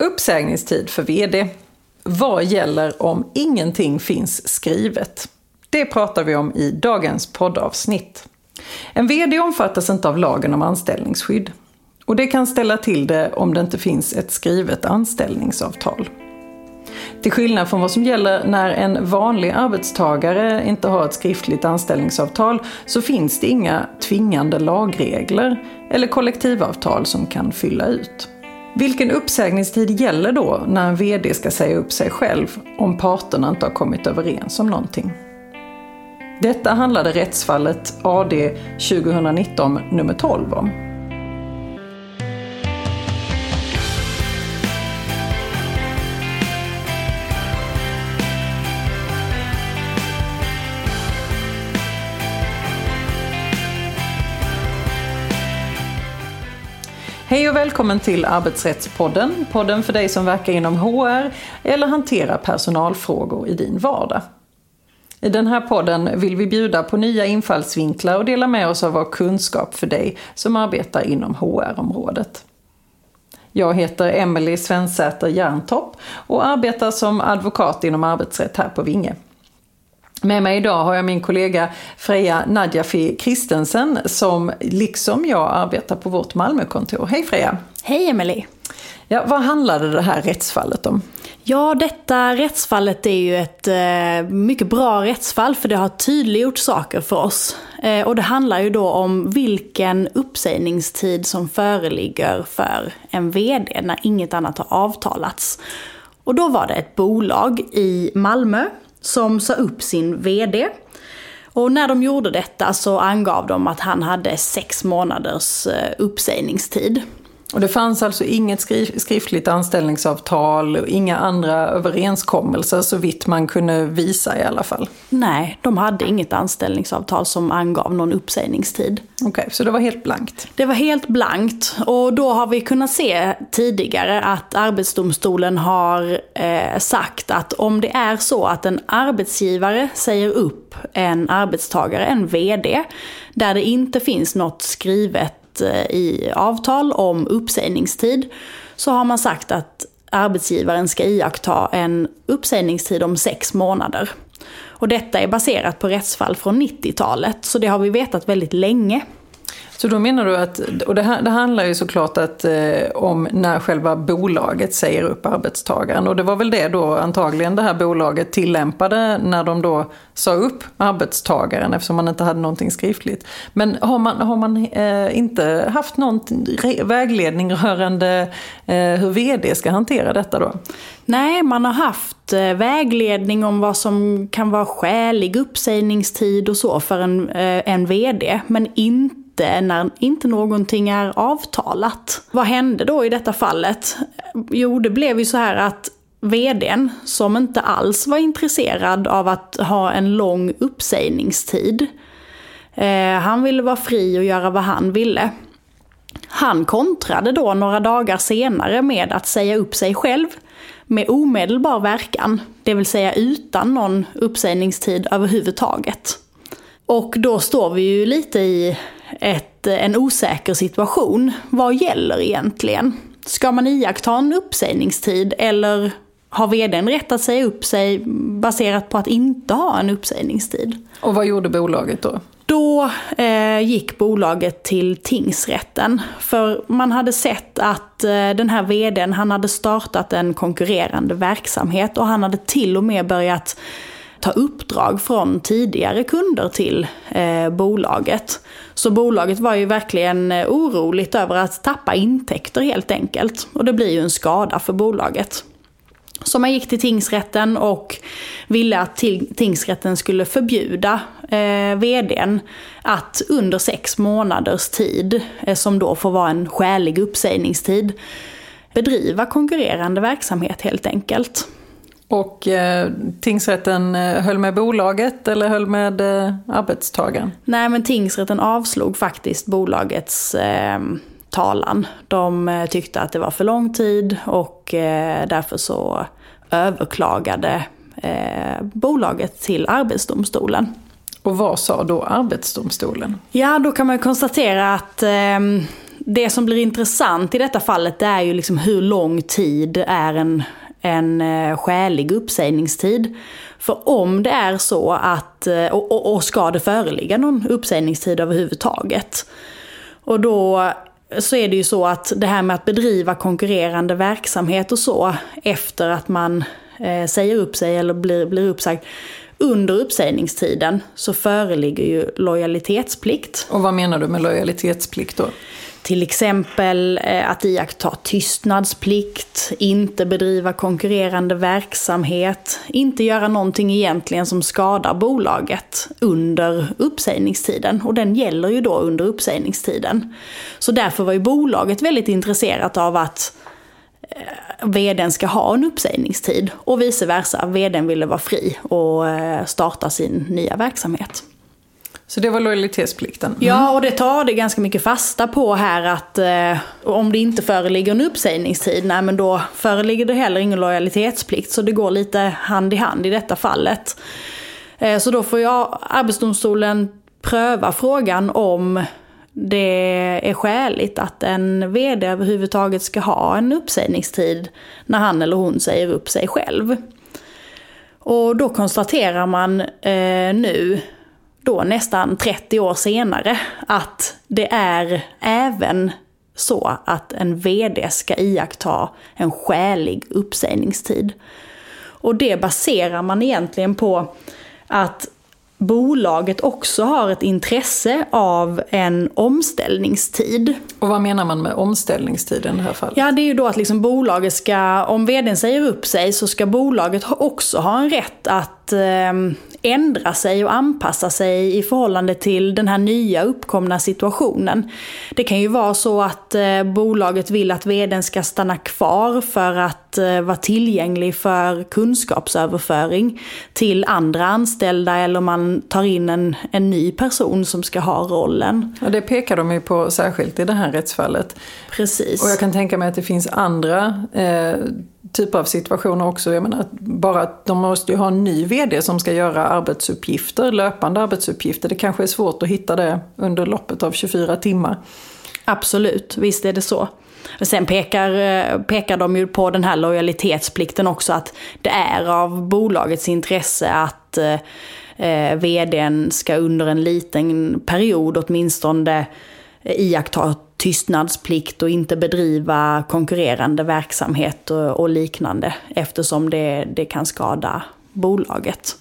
Uppsägningstid för VD. Vad gäller om ingenting finns skrivet? Det pratar vi om i dagens poddavsnitt. En VD omfattas inte av lagen om anställningsskydd. Och det kan ställa till det om det inte finns ett skrivet anställningsavtal. Till skillnad från vad som gäller när en vanlig arbetstagare inte har ett skriftligt anställningsavtal så finns det inga tvingande lagregler eller kollektivavtal som kan fylla ut. Vilken uppsägningstid gäller då när en VD ska säga upp sig själv om parterna inte har kommit överens om någonting? Detta handlade rättsfallet AD 2019 nummer 12 om. Hej och välkommen till Arbetsrättspodden. Podden för dig som verkar inom HR eller hanterar personalfrågor i din vardag. I den här podden vill vi bjuda på nya infallsvinklar och dela med oss av vår kunskap för dig som arbetar inom HR-området. Jag heter Emelie Svensäter Järntopp och arbetar som advokat inom arbetsrätt här på Vinge. Med mig idag har jag min kollega Freja Nadjafi Kristensen som liksom jag arbetar på vårt Malmökontor. Hej Freja! Hej Emelie! Ja, vad handlade det här rättsfallet om? Ja, detta rättsfallet är ju ett eh, mycket bra rättsfall för det har tydliggjort saker för oss. Eh, och det handlar ju då om vilken uppsägningstid som föreligger för en VD när inget annat har avtalats. Och då var det ett bolag i Malmö som sa upp sin VD. Och när de gjorde detta så angav de att han hade sex månaders eh, uppsägningstid. Och det fanns alltså inget skriftligt anställningsavtal och inga andra överenskommelser så vitt man kunde visa i alla fall? Nej, de hade inget anställningsavtal som angav någon uppsägningstid. Okej, okay, så det var helt blankt? Det var helt blankt och då har vi kunnat se tidigare att Arbetsdomstolen har eh, sagt att om det är så att en arbetsgivare säger upp en arbetstagare, en VD, där det inte finns något skrivet Eh, I avtal om uppsägningstid så har man sagt att arbetsgivaren ska iaktta en uppsägningstid om sex månader. Och detta är baserat på rättsfall från 90-talet, så det har vi vetat väldigt länge. Så då menar du att, och det, här, det handlar ju såklart att, eh, om när själva bolaget säger upp arbetstagaren. Och det var väl det då antagligen det här bolaget tillämpade när de då sa upp arbetstagaren eftersom man inte hade någonting skriftligt. Men har man, har man eh, inte haft någon vägledning rörande eh, hur vd ska hantera detta då? Nej, man har haft eh, vägledning om vad som kan vara skälig uppsägningstid och så för en, eh, en vd, men inte inte när inte någonting är avtalat. Vad hände då i detta fallet? Jo, det blev ju så här att vdn, som inte alls var intresserad av att ha en lång uppsägningstid, eh, han ville vara fri och göra vad han ville. Han kontrade då några dagar senare med att säga upp sig själv med omedelbar verkan, det vill säga utan någon uppsägningstid överhuvudtaget. Och då står vi ju lite i ett, en osäker situation. Vad gäller egentligen? Ska man iaktta en uppsägningstid eller har vdn rätt att säga upp sig baserat på att inte ha en uppsägningstid? Och vad gjorde bolaget då? Då eh, gick bolaget till tingsrätten. För man hade sett att eh, den här vdn, han hade startat en konkurrerande verksamhet och han hade till och med börjat ta uppdrag från tidigare kunder till eh, bolaget. Så bolaget var ju verkligen eh, oroligt över att tappa intäkter helt enkelt. Och det blir ju en skada för bolaget. Så man gick till tingsrätten och ville att tingsrätten skulle förbjuda eh, vdn att under sex månaders tid, eh, som då får vara en skälig uppsägningstid, bedriva konkurrerande verksamhet helt enkelt. Och eh, tingsrätten eh, höll med bolaget eller höll med eh, arbetstagaren? Nej, men tingsrätten avslog faktiskt bolagets eh, talan. De eh, tyckte att det var för lång tid och eh, därför så överklagade eh, bolaget till Arbetsdomstolen. Och vad sa då Arbetsdomstolen? Ja, då kan man konstatera att det som blir intressant i detta fallet det är ju liksom hur lång tid är en, en eh, skälig uppsägningstid. För om det är så att, eh, och, och, och ska det föreligga någon uppsägningstid överhuvudtaget. Och då så är det ju så att det här med att bedriva konkurrerande verksamhet och så efter att man eh, säger upp sig eller blir, blir uppsagd. Under uppsägningstiden så föreligger ju lojalitetsplikt. Och vad menar du med lojalitetsplikt då? Till exempel eh, att iaktta tystnadsplikt, inte bedriva konkurrerande verksamhet, inte göra någonting egentligen som skadar bolaget under uppsägningstiden. Och den gäller ju då under uppsägningstiden. Så därför var ju bolaget väldigt intresserat av att vdn ska ha en uppsägningstid och vice versa. Vdn ville vara fri och eh, starta sin nya verksamhet. Så det var lojalitetsplikten? Mm. Ja, och det tar det ganska mycket fasta på här att eh, om det inte föreligger en uppsägningstid, nej men då föreligger det heller ingen lojalitetsplikt. Så det går lite hand i hand i detta fallet. Eh, så då får jag Arbetsdomstolen pröva frågan om det är skäligt att en vd överhuvudtaget ska ha en uppsägningstid när han eller hon säger upp sig själv. Och då konstaterar man eh, nu då nästan 30 år senare att det är även så att en VD ska iaktta en skälig uppsägningstid. Och det baserar man egentligen på att bolaget också har ett intresse av en omställningstid. Och vad menar man med omställningstid i det här fallet? Ja, det är ju då att liksom bolaget ska, om vdn säger upp sig så ska bolaget också ha en rätt att eh, ändra sig och anpassa sig i förhållande till den här nya uppkomna situationen. Det kan ju vara så att eh, bolaget vill att vdn ska stanna kvar för att eh, vara tillgänglig för kunskapsöverföring till andra anställda eller man tar in en, en ny person som ska ha rollen. Ja, det pekar de ju på särskilt i det här rättsfallet. Precis. Och jag kan tänka mig att det finns andra eh, typer av situationer också. Jag menar, bara att de måste ju ha en ny VD som ska göra arbetsuppgifter, löpande arbetsuppgifter. Det kanske är svårt att hitta det under loppet av 24 timmar. Absolut, visst är det så. Sen pekar, eh, pekar de ju på den här lojalitetsplikten också, att det är av bolagets intresse att eh, eh vdn ska under en liten period åtminstone eh, iaktta tystnadsplikt och inte bedriva konkurrerande verksamhet och, och liknande eftersom det, det kan skada bolaget.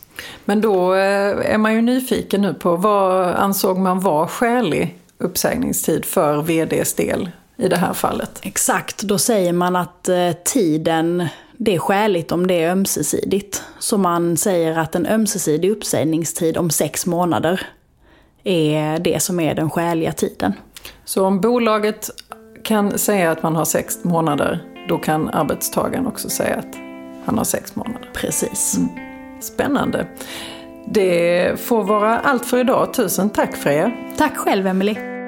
Men då är man ju nyfiken nu på vad ansåg man var skälig uppsägningstid för VDs del i det här fallet? Exakt, då säger man att eh, tiden det är skäligt om det är ömsesidigt. Så man säger att en ömsesidig uppsägningstid om sex månader är det som är den skäliga tiden. Så om bolaget kan säga att man har sex månader, då kan arbetstagaren också säga att han har sex månader. Precis. Mm. Spännande. Det får vara allt för idag. Tusen tack Freja. Tack själv Emelie.